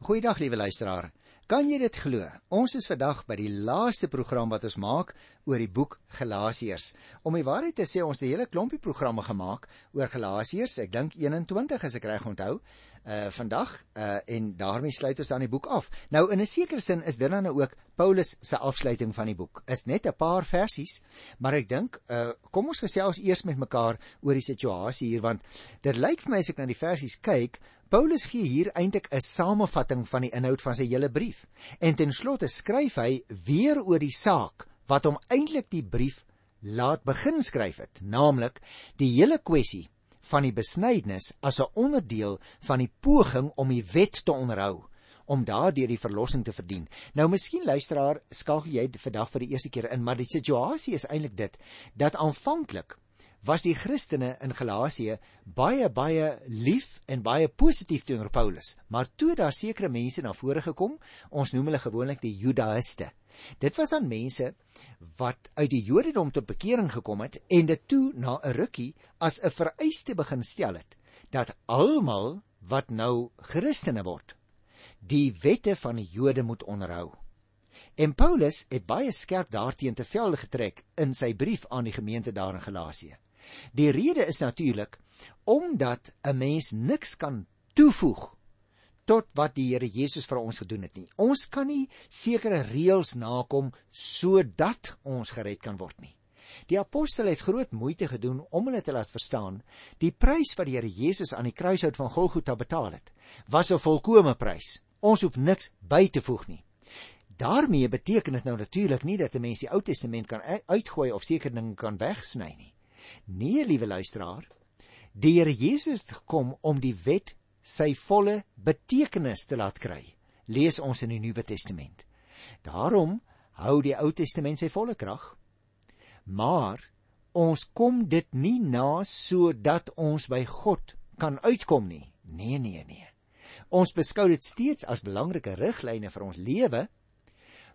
Goeiedag liewe luisteraar. Kan jy dit glo? Ons is vandag by die laaste program wat ons maak oor die boek Galasiërs. Om die waarheid te sê, ons het 'n hele klompie programme gemaak oor Galasiërs. Ek dink 21 as ek reg onthou. Uh vandag uh en daarmee sluit ons dan die boek af. Nou in 'n sekere sin is dit dan nou ook Paulus se afsluiting van die boek. Is net 'n paar versies, maar ek dink uh kom ons gesels eers met mekaar oor die situasie hier want dit lyk vir my as ek na die versies kyk, Paulus gee hier eintlik 'n samevatting van die inhoud van sy hele brief. En ten slotte skryf hy weer oor die saak wat hom eintlik die brief laat begin skryf het, naamlik die hele kwessie van die besnydenis as 'n onderdeel van die poging om die wet te onderhou om daardeur die verlossing te verdien. Nou miskien luisteraar, skakel jy vandag vir die eerste keer in, maar die situasie is eintlik dit dat aanvanklik was die Christene in Galasië baie baie lief en baie positief teenoor Paulus. Maar toe daar sekere mense na vore gekom, ons noem hulle gewoonlik die Judaïste. Dit was aan mense wat uit die Jodendom tot bekering gekom het en dit toe na 'n rukkie as 'n vereiste begin stel het dat almal wat nou Christene word, die wette van die Jode moet onderhou. En Paulus het baie skerp daarteenoor te velde getrek in sy brief aan die gemeente daar in Galasië. Die rede is natuurlik omdat 'n mens niks kan toevoeg tot wat die Here Jesus vir ons gedoen het nie. Ons kan nie sekere reëls nakom sodat ons gered kan word nie. Die apostel het groot moeite gedoen om hulle te laat verstaan die prys wat die Here Jesus aan die kruishout van Golgotha betaal het, was 'n volkomme prys. Ons hoef niks by te voeg nie. daarmee beteken dit nou natuurlik nie dat 'n mens die Ou Testament kan uitgooi of sekere dinge kan wegsny nie. Nee, liewe luisteraar, die Here Jesus het gekom om die wet sy volle betekenis te laat kry. Lees ons in die Nuwe Testament. Daarom hou die Ou Testament sy volle krag. Maar ons kom dit nie na sodat ons by God kan uitkom nie. Nee, nee, nee. Ons beskou dit steeds as belangrike riglyne vir ons lewe,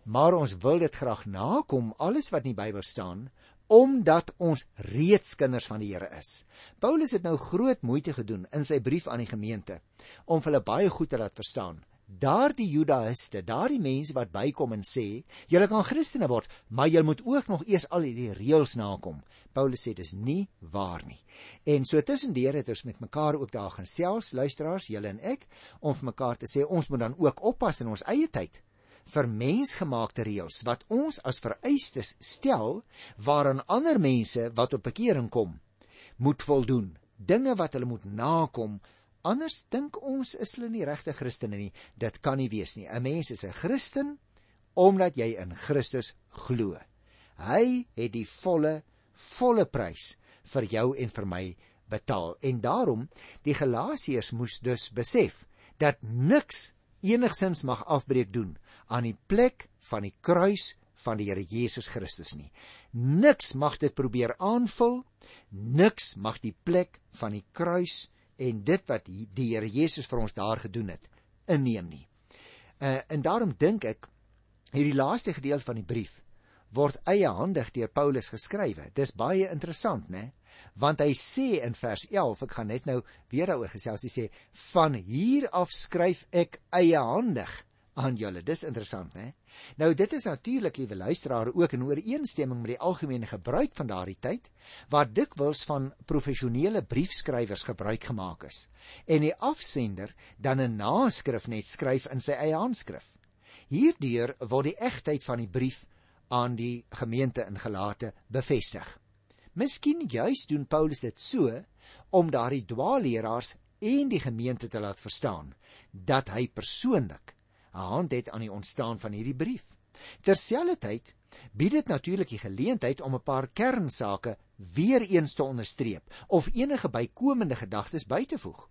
maar ons wil dit graag nakom alles wat in die Bybel staan omdat ons reeds kinders van die Here is. Paulus het nou groot moeite gedoen in sy brief aan die gemeente om hulle baie goed te laat verstaan. Daardie Judaïste, daardie mense wat bykom en sê, julle kan Christene word, maar julle moet ook nog eers al hierdie reëls nakom. Paulus sê dis nie waar nie. En so tussendeur het ons met mekaar ook daar gesels, luisteraars, julle en ek, om vir mekaar te sê ons moet dan ook oppas in ons eie tyd vir mensgemaakte reëls wat ons as vereistes stel waaraan ander mense wat op bekering kom moet voldoen. Dinge wat hulle moet nakom anders dink ons is hulle nie regte Christene nie. Dit kan nie wees nie. 'n mens is 'n Christen omdat jy in Christus glo. Hy het die volle volle prys vir jou en vir my betaal. En daarom die Galasiërs moes dus besef dat niks enigsins mag afbreek doen aan die plek van die kruis van die Here Jesus Christus nie. Niks mag dit probeer aanvul, niks mag die plek van die kruis en dit wat die Here Jesus vir ons daar gedoen het inneem nie. Uh en daarom dink ek hierdie laaste gedeelte van die brief word eiehandig deur Paulus geskrywe. Dis baie interessant, né? Want hy sê in vers 11, ek gaan net nou weer daaroor gesels, hy sê van hier af skryf ek eiehandig aan julle. Dis interessant, né? Nou dit is natuurlik, liewe luisteraars, ook in ooreenstemming met die algemene gebruik van daardie tyd, waar dikwels van professionele briefskrywers gebruik gemaak is en die afsender dan 'n naskrif net skryf in sy eie handskrif. Hierdeur word die egtheid van die brief aan die gemeente in Galate bevestig. Miskien juis doen Paulus dit so om daardie dwaalleraars en die gemeente te laat verstaan dat hy persoonlik hand het aan die ontstaan van hierdie brief. Terselfdertyd bied dit natuurlik die geleentheid om 'n paar kernsake weer eens te onderstreep of enige bykomende gedagtes by te voeg.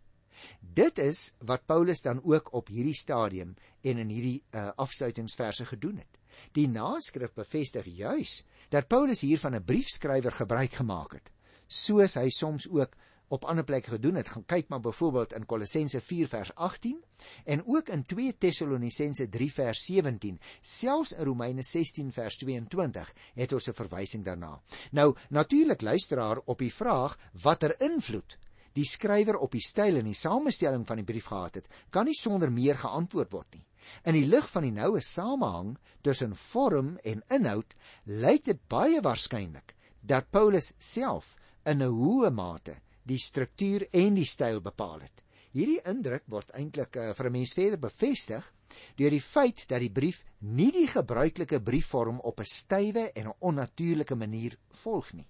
Dit is wat Paulus dan ook op hierdie stadium en in hierdie uh, afsluitingsverse gedoen het. Die naskrif bevestig juis dat Paulus hier van 'n briefskrywer gebruik gemaak het, soos hy soms ook op ander plekke gedoen het. Gaan kyk maar byvoorbeeld in Kolossense 4 vers 18 en ook in 2 Tessalonisense 3 vers 17, selfs in Romeine 16 vers 22 het ons 'n verwysing daarna. Nou natuurlik luisteraar op die vraag watter invloed die skrywer op die styl en die samestelling van die brief gehad het, kan nie sonder meer geantwoord word nie. In die lig van die noue samehang tussen vorm en inhoud, lyk dit baie waarskynlik dat Paulus self in 'n hoë mate die struktuur en die styl bepaal het. Hierdie indruk word eintlik uh, vir 'n mens verder bevestig deur die feit dat die brief nie die gebruikelike briefvorm op 'n stywe en 'n onnatuurlike manier volg nie.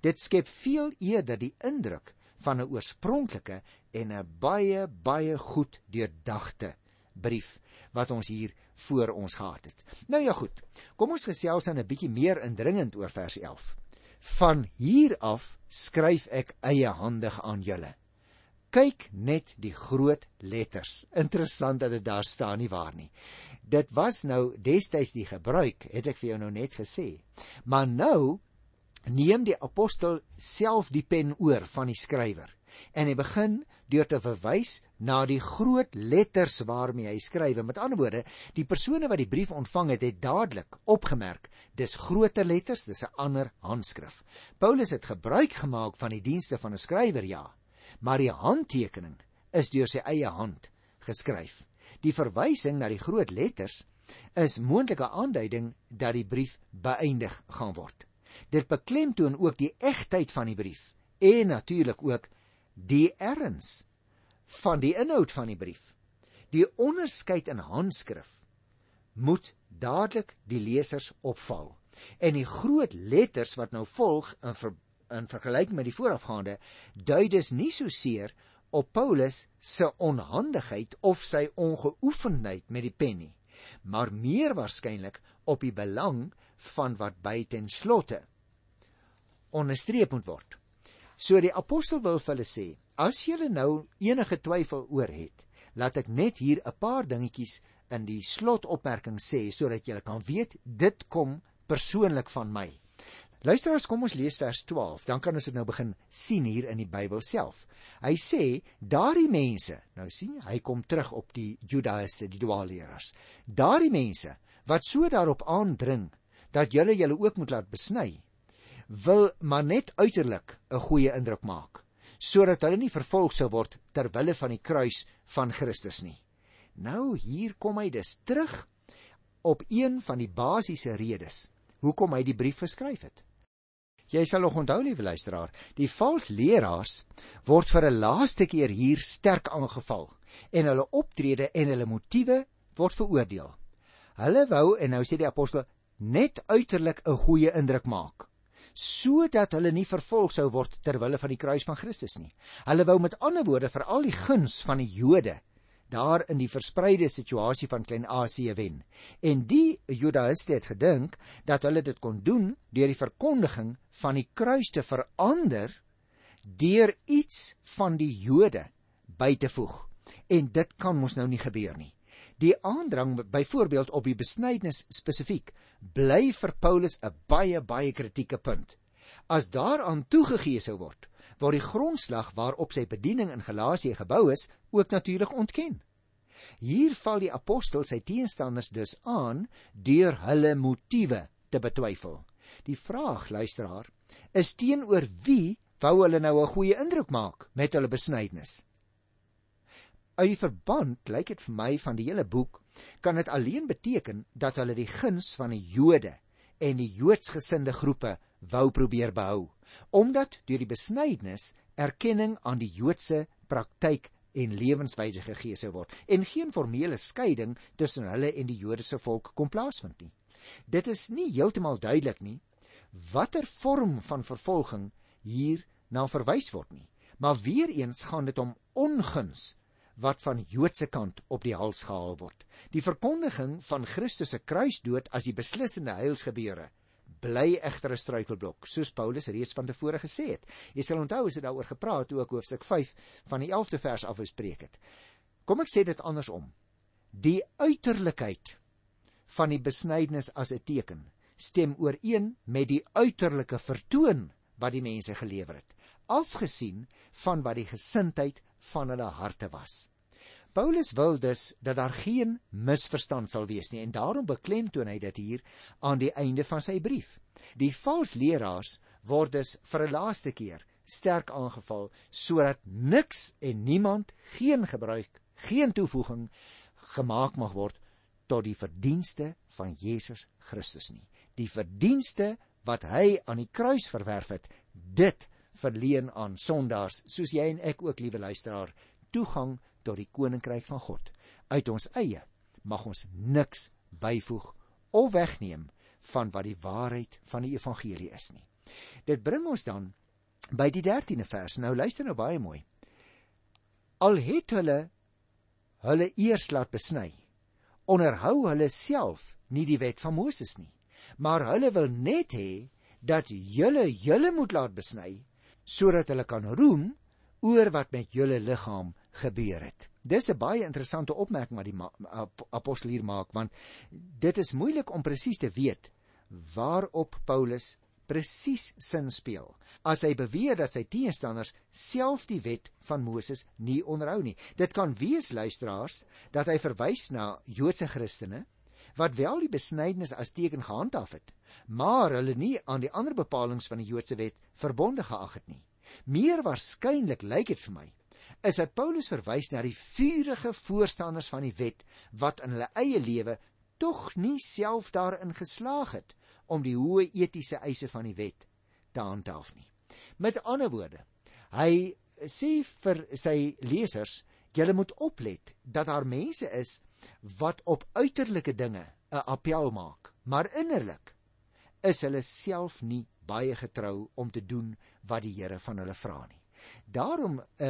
Dit skep veel eerder die indruk van 'n oorspronklike en 'n baie baie goed deurdagte brief wat ons hier voor ons gehad het. Nou ja goed. Kom ons gesels dan 'n bietjie meer indringend oor vers 11. Van hier af skryf ek eiehandig aan julle. Kyk net die groot letters. Interessant dat dit daar staan nie waar nie. Dit was nou destyds die gebruik, het ek vir jou nou net gesê. Maar nou neem die apostel self die pen oor van die skrywer en hy begin deur te verwys na die groot letters waarmee hy skryf. Met ander woorde, die persone wat die brief ontvang het, het dadelik opgemerk dis groter letters, dis 'n ander handskrif. Paulus het gebruik gemaak van die dienste van 'n skrywer, ja, maar die handtekening is deur sy eie hand geskryf. Die verwysing na die groot letters is moontlike aanduiding dat die brief beëindig gaan word. Dit beklemtoon ook die egtheid van die brief en natuurlik ook die erns van die inhoud van die brief. Die onderskeid in handskrif moet dadelik die lesers opval. En die groot letters wat nou volg in ver, in vergelyking met die voorafgaande dui dus nie so seer op Paulus se onhandigheid of sy ongeoefenheid met die pen nie, maar meer waarskynlik op die belang van wat by ten slotte onderstreep moet word. So die apostel wil vir hulle sê, as julle nou enige twyfel oor het, laat ek net hier 'n paar dingetjies in die slotopmerking sê sodat julle kan weet dit kom persoonlik van my. Luisteraars, kom ons lees vers 12, dan kan ons dit nou begin sien hier in die Bybel self. Hy sê, daardie mense, nou sien jy, hy kom terug op die Judaïste, die dwaalleraars. Daardie mense wat so daarop aandring dat julle julle ook moet laat besny, wil maar net uiterlik 'n goeie indruk maak sodat hulle nie vervolg sou word ter wille van die kruis van Christus nie. Nou hier kom hy dus terug op een van die basiese redes hoekom hy die brief geskryf het. Jy sal nog onthou liewe luisteraar, die vals leraars word vir 'n laaste keer hier sterk aangeval en hulle optrede en hulle motiewe word veroordeel. Hulle wou en nou sê die apostel net uiterlik 'n goeie indruk maak sodat hulle nie vervolg sou word ter wille van die kruis van Christus nie. Hulle wou met ander woorde vir al die guns van die Jode daar in die verspreide situasie van Klein-Asië wen. En die Judaïste het gedink dat hulle dit kon doen deur die verkondiging van die kruis te verander deur iets van die Jode by te voeg. En dit kan mos nou nie gebeur nie. Die aandrang byvoorbeeld op die besnydenis spesifiek bly vir Paulus 'n baie baie kritieke punt. As daaraan toegegee sou word, word die grondslag waarop sy bediening in Galasië gebou is, ook natuurlik ontken. Hier val die apostel sy teenstanders dus aan deur hulle motiewe te betwyfel. Die vraag, luisteraar, is teenoor wie wou hulle nou 'n goeie indruk maak met hulle besnydenis? Uit die verband lyk dit vir my van die hele boek kan dit alleen beteken dat hulle die guns van die Jode en die Joodsgesinde groepe wou probeer behou, omdat deur die besnydenis erkenning aan die Joodse praktyk en lewenswyse gegee sou word en geen formele skeiding tussen hulle en die Joodse volk kon plaasvind nie. Dit is nie heeltemal duidelik nie watter vorm van vervolging hier na verwys word nie, maar weer eens gaan dit om onguns wat van Joodse kant op die hals gehaal word. Die verkondiging van Christus se kruisdood as die beslissende heilsgebeure bly egter 'n struikelblok, soos Paulus reeds van tevore gesê het. Jy sal onthou as hy daaroor gepraat het ook hoofstuk 5 van die 11de vers af gespreek het. Kom ek sê dit andersom. Die uiterlikheid van die besnydenis as 'n teken stem ooreen met die uiterlike vertoon wat die mense gelewer het, afgesien van wat die gesindheid van hulle harte was. Paulus wil dus dat daar geen misverstand sal wees nie en daarom beklemtoon hy dit hier aan die einde van sy brief. Die vals leraars word dus vir 'n laaste keer sterk aangeval sodat niks en niemand geen gebruik, geen toevoeging gemaak mag word tot die verdienste van Jesus Christus nie. Die verdienste wat hy aan die kruis verwerf het, dit verleen aan sondaars soos jy en ek ook liewe luisteraar toegang tot die koninkryk van God. Uit ons eie mag ons niks byvoeg of wegneem van wat die waarheid van die evangelie is nie. Dit bring ons dan by die 13de vers. Nou luister nou baie mooi. Al het hulle hulle eers laat besny, onderhou hulle self nie die wet van Moses nie, maar hulle wil net hê dat julle julle moet laat besny sodat hulle kan roem oor wat met julle liggaam gebeur het. Dis 'n baie interessante opmerking wat die apostel hier maak want dit is moeilik om presies te weet waarop Paulus presies sin speel. As hy beweer dat sy teenstanders self die wet van Moses nie onderhou nie. Dit kan wees luisteraars dat hy verwys na Joodse Christene wat wel die besnydenis as teken gehandhaaf het, maar hulle nie aan die ander bepalinge van die Joodse wet verbonde geag het nie. Meer waarskynlik lyk dit vir my is dat Paulus verwys na die vurige voorstanders van die wet wat in hulle eie lewe tog nie self daarin geslaag het om die hoë etiese eise van die wet te handhaaf nie. Met ander woorde, hy sê vir sy lesers, julle moet oplet dat daar mense is wat op uiterlike dinge 'n appel maak, maar innerlik is hulle self nie baie getrou om te doen wat die Here van hulle vra nie. Daarom uh,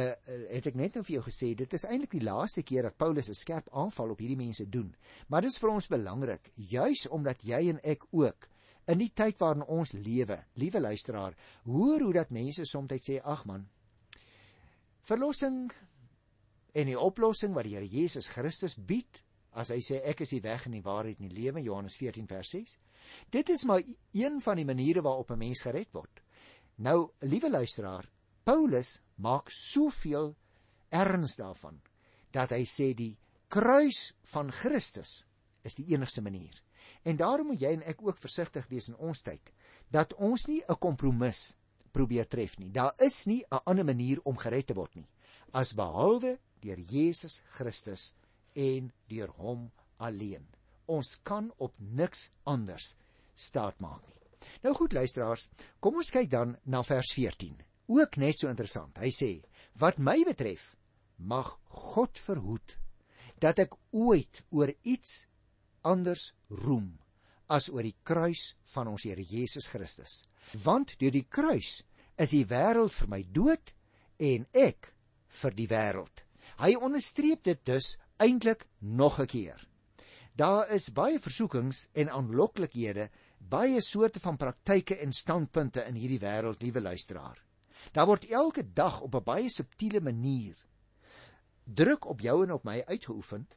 het ek net nou vir jou gesê dit is eintlik die laaste keer dat Paulus 'n skerp aanval op hierdie mense doen. Maar dit is vir ons belangrik juis omdat jy en ek ook in die tyd waarin ons lewe, liewe luisteraar, hoor hoe dat mense soms sê ag man, verlossing en die oplossing wat die Here Jesus Christus bied, as hy sê ek is die weg en die waarheid en die lewe Johannes 14 vers 6. Dit is maar een van die maniere waarop 'n mens gered word. Nou, liewe luisteraar, Paulus maak soveel erns daarvan dat hy sê die kruis van Christus is die enigste manier. En daarom moet jy en ek ook versigtig wees in ons tyd dat ons nie 'n kompromis probeer tref nie. Daar is nie 'n ander manier om gered te word nie as behalwe deur Jesus Christus en deur hom alleen. Ons kan op niks anders staat maak nie. Nou goed luisteraars, kom ons kyk dan na vers 14. Ook net so interessant. Hy sê: "Wat my betref, mag God verhoed dat ek ooit oor iets anders roem as oor die kruis van ons Here Jesus Christus. Want deur die kruis is die wêreld vir my dood en ek vir die wêreld." Hy onderstreep dit dus eintlik nog 'n keer. Daar is baie versoekings en aanloklikhede, baie soorte van praktyke en standpunte in hierdie wêreld, liewe luisteraar. Daar word elke dag op 'n baie subtiele manier druk op jou en op my uitgeoefen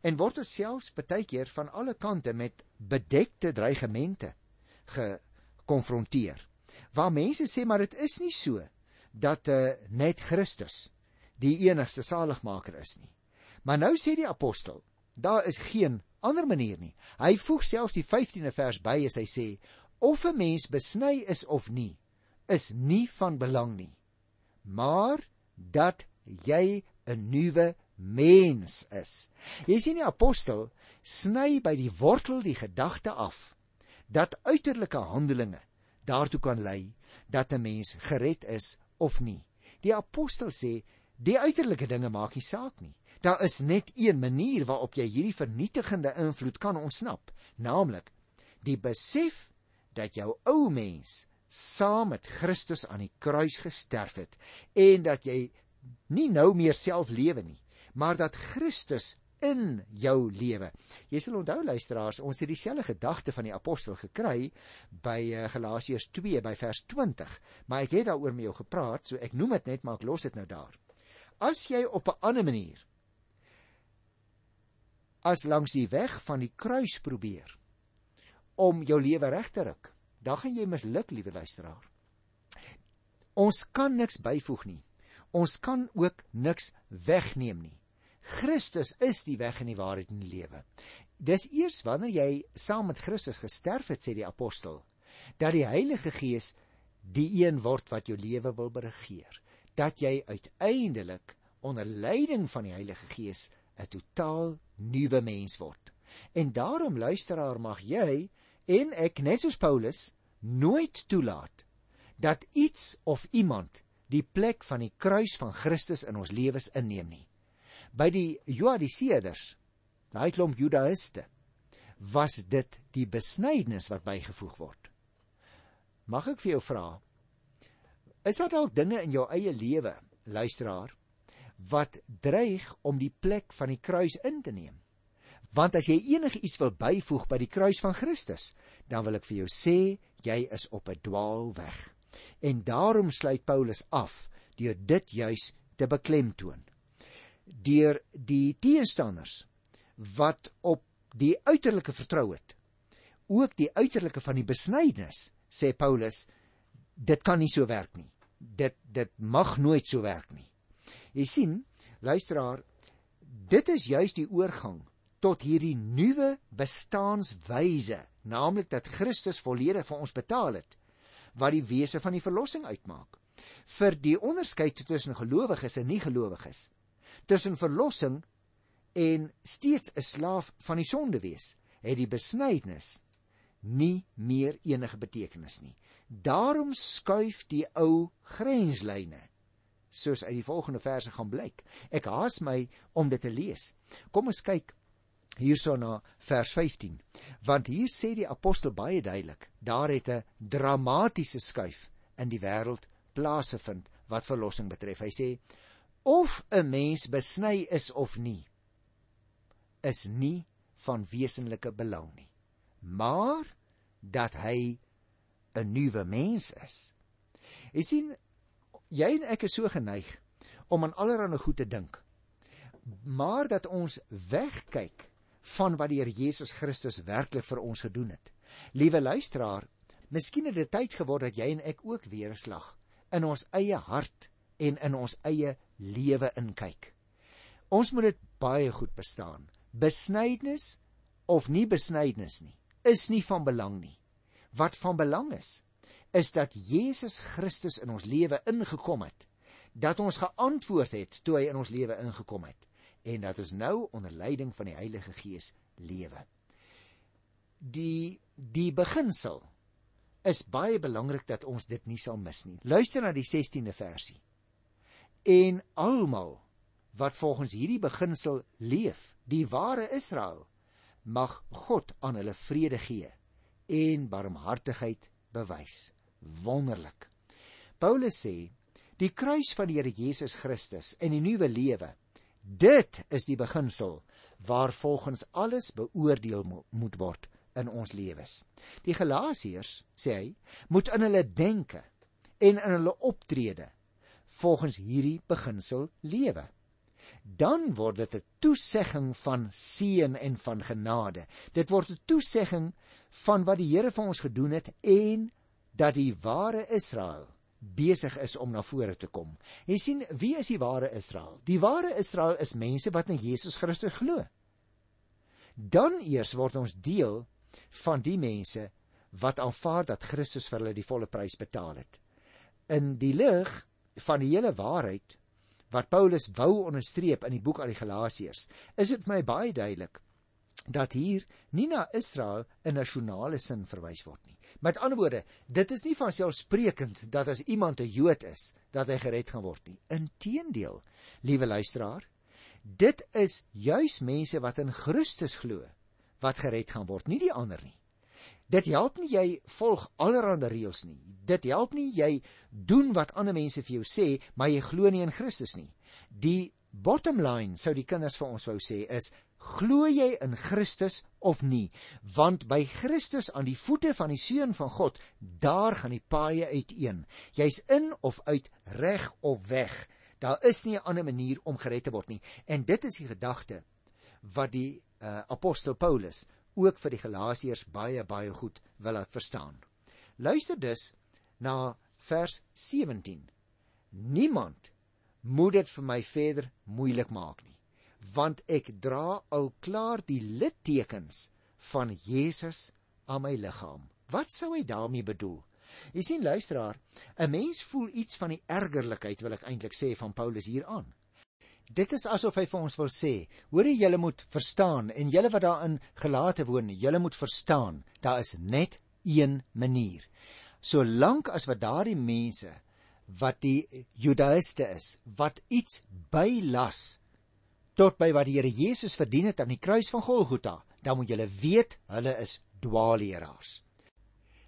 en word ons selfs baie keer van alle kante met bedekte dreigemente gekonfronteer. Waar mense sê maar dit is nie so dat uh, net Christus die enigste saligmaker is nie. Maar nou sê die apostel, daar is geen ander manier nie. Hy voeg selfs die 15de vers by as hy sê of 'n mens besny is of nie, is nie van belang nie. Maar dat jy 'n nuwe mens is. Jy sien die apostel sny by die wortel die gedagte af dat uiterlike handelinge daartoe kan lei dat 'n mens gered is of nie. Die apostel sê die uiterlike dinge maak nie saak nie. Daar is net een manier waarop jy hierdie vernietigende invloed kan ontsnap, naamlik die besef dat jou ou mens saam met Christus aan die kruis gesterf het en dat jy nie nou meer self lewe nie, maar dat Christus in jou lewe. Jy sal onthou luisteraars, ons het dieselfde gedagte van die apostel gekry by uh, Galasiërs 2 by vers 20, maar ek het daaroor met jou gepraat, so ek noem dit net maar ek los dit nou daar. As jy op 'n ander manier as langs die weg van die kruis probeer om jou lewe reg te ruk, dan gaan jy misluk, liewe luisteraar. Ons kan niks byvoeg nie. Ons kan ook niks wegneem nie. Christus is die weg en die waarheid en die lewe. Dis eers wanneer jy saam met Christus gesterf het, sê die apostel, dat die Heilige Gees die een word wat jou lewe wil beregeer. Dat jy uiteindelik onder leiding van die Heilige Gees 'n totaal nuwe mens word. En daarom luisteraar mag jy en ek net soos Paulus nooit toelaat dat iets of iemand die plek van die kruis van Christus in ons lewens inneem nie. By die Joadiseërs, daai klomp Judaïste, was dit die besnydenis wat bygevoeg word. Mag ek vir jou vra, is daar dalk dinge in jou eie lewe, luisteraar, wat dreig om die plek van die kruis in te neem? Want as jy enigiets wil byvoeg by die kruis van Christus, dan wil ek vir jou sê, jy is op 'n dwaalweg. En daarom sluit Paulus af deur dit juis te beklemtoon. Deur die teenstanders wat op die uiterlike vertrou het, ook die uiterlike van die besnydenis, sê Paulus, dit kan nie so werk nie. Dit dit mag nooit so werk nie. Jy sien, luisteraar, dit is juis die oorgang tot hierdie nuwe bestaanswyse, naamlik dat Christus volledig vir ons betaal het, wat die wese van die verlossing uitmaak. Vir die onderskeid tussen gelowiges en nie-gelowiges, tussen verlossing en steeds 'n slaaf van die sonde wees, het die besnydenis nie meer enige betekenis nie. Daarom skuif die ou grenslyne soos uit die volgende verse gaan blyk. Ek haas my om dit te lees. Kom ons kyk hierso na vers 15. Want hier sê die apostel baie duidelik, daar het 'n dramatiese skuif in die wêreld plase vind wat verlossing betref. Hy sê of 'n mens besny is of nie is nie van wesenlike belang nie. Maar dat hy 'n nuwe mens is. Jy sien jy en ek is so geneig om aan allerlei goed te dink. Maar dat ons wegkyk van wat die Here Jesus Christus werklik vir ons gedoen het. Liewe luisteraar, miskien het dit tyd geword dat jy en ek ook weer 'n slag in ons eie hart en in ons eie lewe inkyk. Ons moet dit baie goed bestaan. Besnydenis of nie besnydenis nie, is nie van belang nie. Wat van belang is, is dat Jesus Christus in ons lewe ingekom het. Dat ons geantwoord het toe hy in ons lewe ingekom het en dat ons nou onder leiding van die Heilige Gees lewe. Die die beginsel is baie belangrik dat ons dit nie sal mis nie. Luister na die 16de versie. En almal wat volgens hierdie beginsel leef, die ware Israel, mag God aan hulle vrede gee en barmhartigheid bewys wonderlik. Paulus sê die kruis van die Here Jesus Christus en die nuwe lewe, dit is die beginsel waar volgens alles beoordeel moet word in ons lewens. Die Galasiërs sê hy moet in hulle denke en in hulle optrede volgens hierdie beginsel lewe. Dan word dit 'n toesegging van seën en van genade. Dit word 'n toesegging van wat die Here vir ons gedoen het en dat die ware Israel besig is om na vore te kom. Jy sien, wie is die ware Israel? Die ware Israel is mense wat in Jesus Christus glo. Dan eers word ons deel van die mense wat aanvaar dat Christus vir hulle die volle prys betaal het. In die lig van die hele waarheid wat Paulus wou onderstreep in die boek aan die Galasiërs, is dit my baie duidelik dat hier nie na Israel in nasionale sin verwys word nie. Met ander woorde, dit is nie van selfsprekend dat as iemand 'n Jood is, dat hy gered gaan word nie. Inteendeel, liewe luisteraar, dit is juis mense wat in Christus glo wat gered gaan word, nie die ander nie. Dit help nie jy volg allerlei reëls nie. Dit help nie jy doen wat ander mense vir jou sê, maar jy glo nie in Christus nie. Die bottom line sou die kinders vir ons wou sê is Glo jy in Christus of nie? Want by Christus aan die voete van die seun van God, daar gaan die paaie uiteen. Jy's in of uit, reg of weg. Daar is nie 'n ander manier om gered te word nie. En dit is die gedagte wat die uh, apostel Paulus ook vir die Galasiërs baie baie goed wil laat verstaan. Luister dus na vers 17. Niemand moet dit vir my verder moeilik maak nie want ek dra al klaar die littekens van Jesus aan my liggaam. Wat sou hy daarmee bedoel? Jy sien luisteraar, 'n mens voel iets van die ergerlikheid wil ek eintlik sê van Paulus hieraan. Dit is asof hy vir ons wil sê, hoorie julle moet verstaan en julle wat daarin gelate woon, julle moet verstaan, daar is net een manier. Solank as wat daardie mense wat die Judaïste is, wat iets bylas tot by wat die Here Jesus verdien het aan die kruis van Golgotha, dan moet julle weet hulle is dwaalleraars.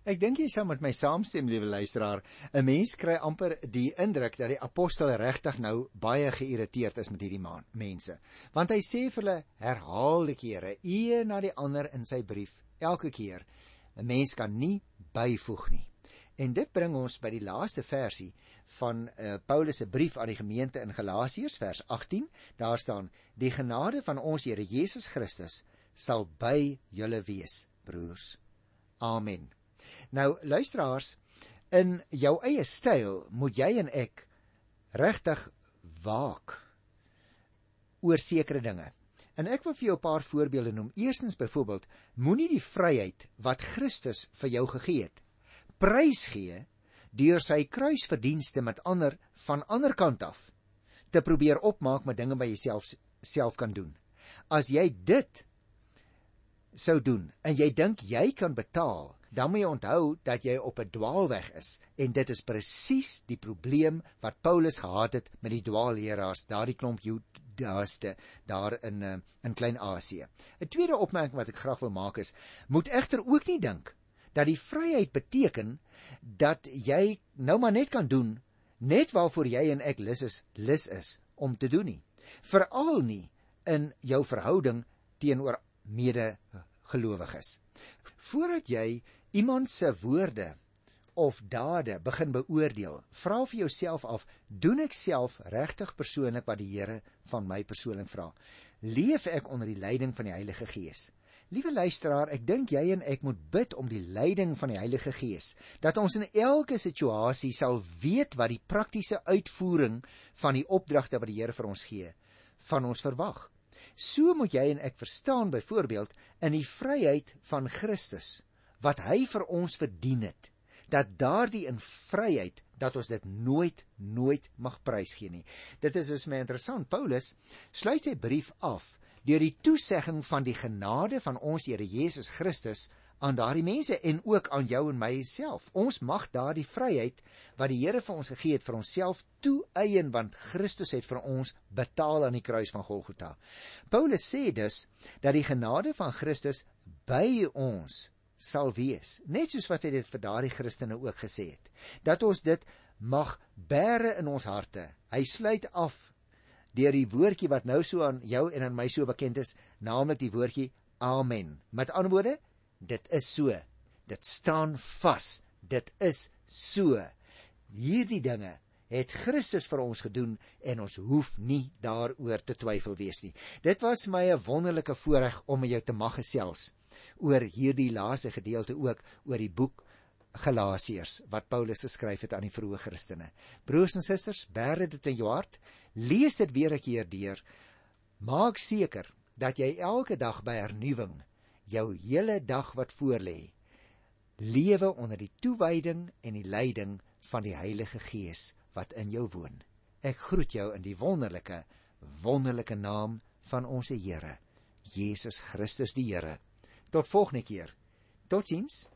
Ek dink jy sal met my saamstem, liewe luisteraar. 'n Mens kry amper die indruk dat die apostel regtig nou baie geïrriteerd is met hierdie man, mense. Want hy sê vir hulle herhaalde kere, een na die ander in sy brief, elke keer, 'n mens kan nie byvoeg nie. En dit bring ons by die laaste versie van uh, Paulus se brief aan die gemeente in Galasiërs vers 18. Daar staan: "Die genade van ons Here Jesus Christus sal by julle wees, broers." Amen. Nou luisteraars, in jou eie styl moet jy en ek regtig waak oor sekere dinge. En ek wil vir jou 'n paar voorbeelde noem. Eerstens byvoorbeeld, moenie die vryheid wat Christus vir jou gegee het, prys gee deur sy kruisverdienste met ander van ander kant af te probeer opmaak met dinge wat jy self kan doen. As jy dit sou doen en jy dink jy kan betaal, dan moet jy onthou dat jy op 'n dwaalweg is en dit is presies die probleem wat Paulus gehad het met die dwaalleraars, daardie klomp Judaïste daar in eh, in Klein-Asië. 'n Tweede opmerking wat ek graag wil maak is, moet egter ook nie dink dat die vryheid beteken dat jy nou maar net kan doen net waarvoor jy en ek lus is, lus is om te doen nie. Veral nie in jou verhouding teenoor medegelowiges. Voordat jy iemand se woorde of dade begin beoordeel, vra vir jouself af, doen ek self regtig persoonlik wat die Here van my persoonlik vra? Leef ek onder die leiding van die Heilige Gees? Liewe luisteraar, ek dink jy en ek moet bid om die leiding van die Heilige Gees, dat ons in elke situasie sal weet wat die praktiese uitvoering van die opdragte wat die Here vir ons gee, van ons verwag. So moet jy en ek verstaan byvoorbeeld in die vryheid van Christus wat hy vir ons verdien het dat daardie in vryheid dat ons dit nooit nooit mag prysgee nie. Dit is dus my interessant. Paulus sluit sy brief af deur die toesegging van die genade van ons Here Jesus Christus aan daardie mense en ook aan jou en myself. Ons mag daardie vryheid wat die Here vir ons gegee het vir onsself toeëien want Christus het vir ons betaal aan die kruis van Golgotha. Paulus sê dus dat die genade van Christus by ons sal wees, net soos wat hy dit vir daardie Christene ook gesê het, dat ons dit mag bære in ons harte. Hy sluit af deur die woordjie wat nou so aan jou en aan my so bekend is, naamlik die woordjie amen. Met ander woorde, dit is so. Dit staan vas. Dit is so. Hierdie dinge het Christus vir ons gedoen en ons hoef nie daaroor te twyfel wees nie. Dit was my 'n wonderlike voorreg om met jou te mag gesels oor hierdie laaste gedeelte ook oor die boek Galasiërs wat Paulus geskryf het aan die vroeë Christene. Broers en susters, bære dit in jou hart, lees dit weer 'n keer deur. Maak seker dat jy elke dag by hernuwing jou hele dag wat voorlê lewe onder die toewyding en die leiding van die Heilige Gees wat in jou woon. Ek groet jou in die wonderlike wonderlike naam van ons Here Jesus Christus die Here. Tot volgende keer. Totsiens.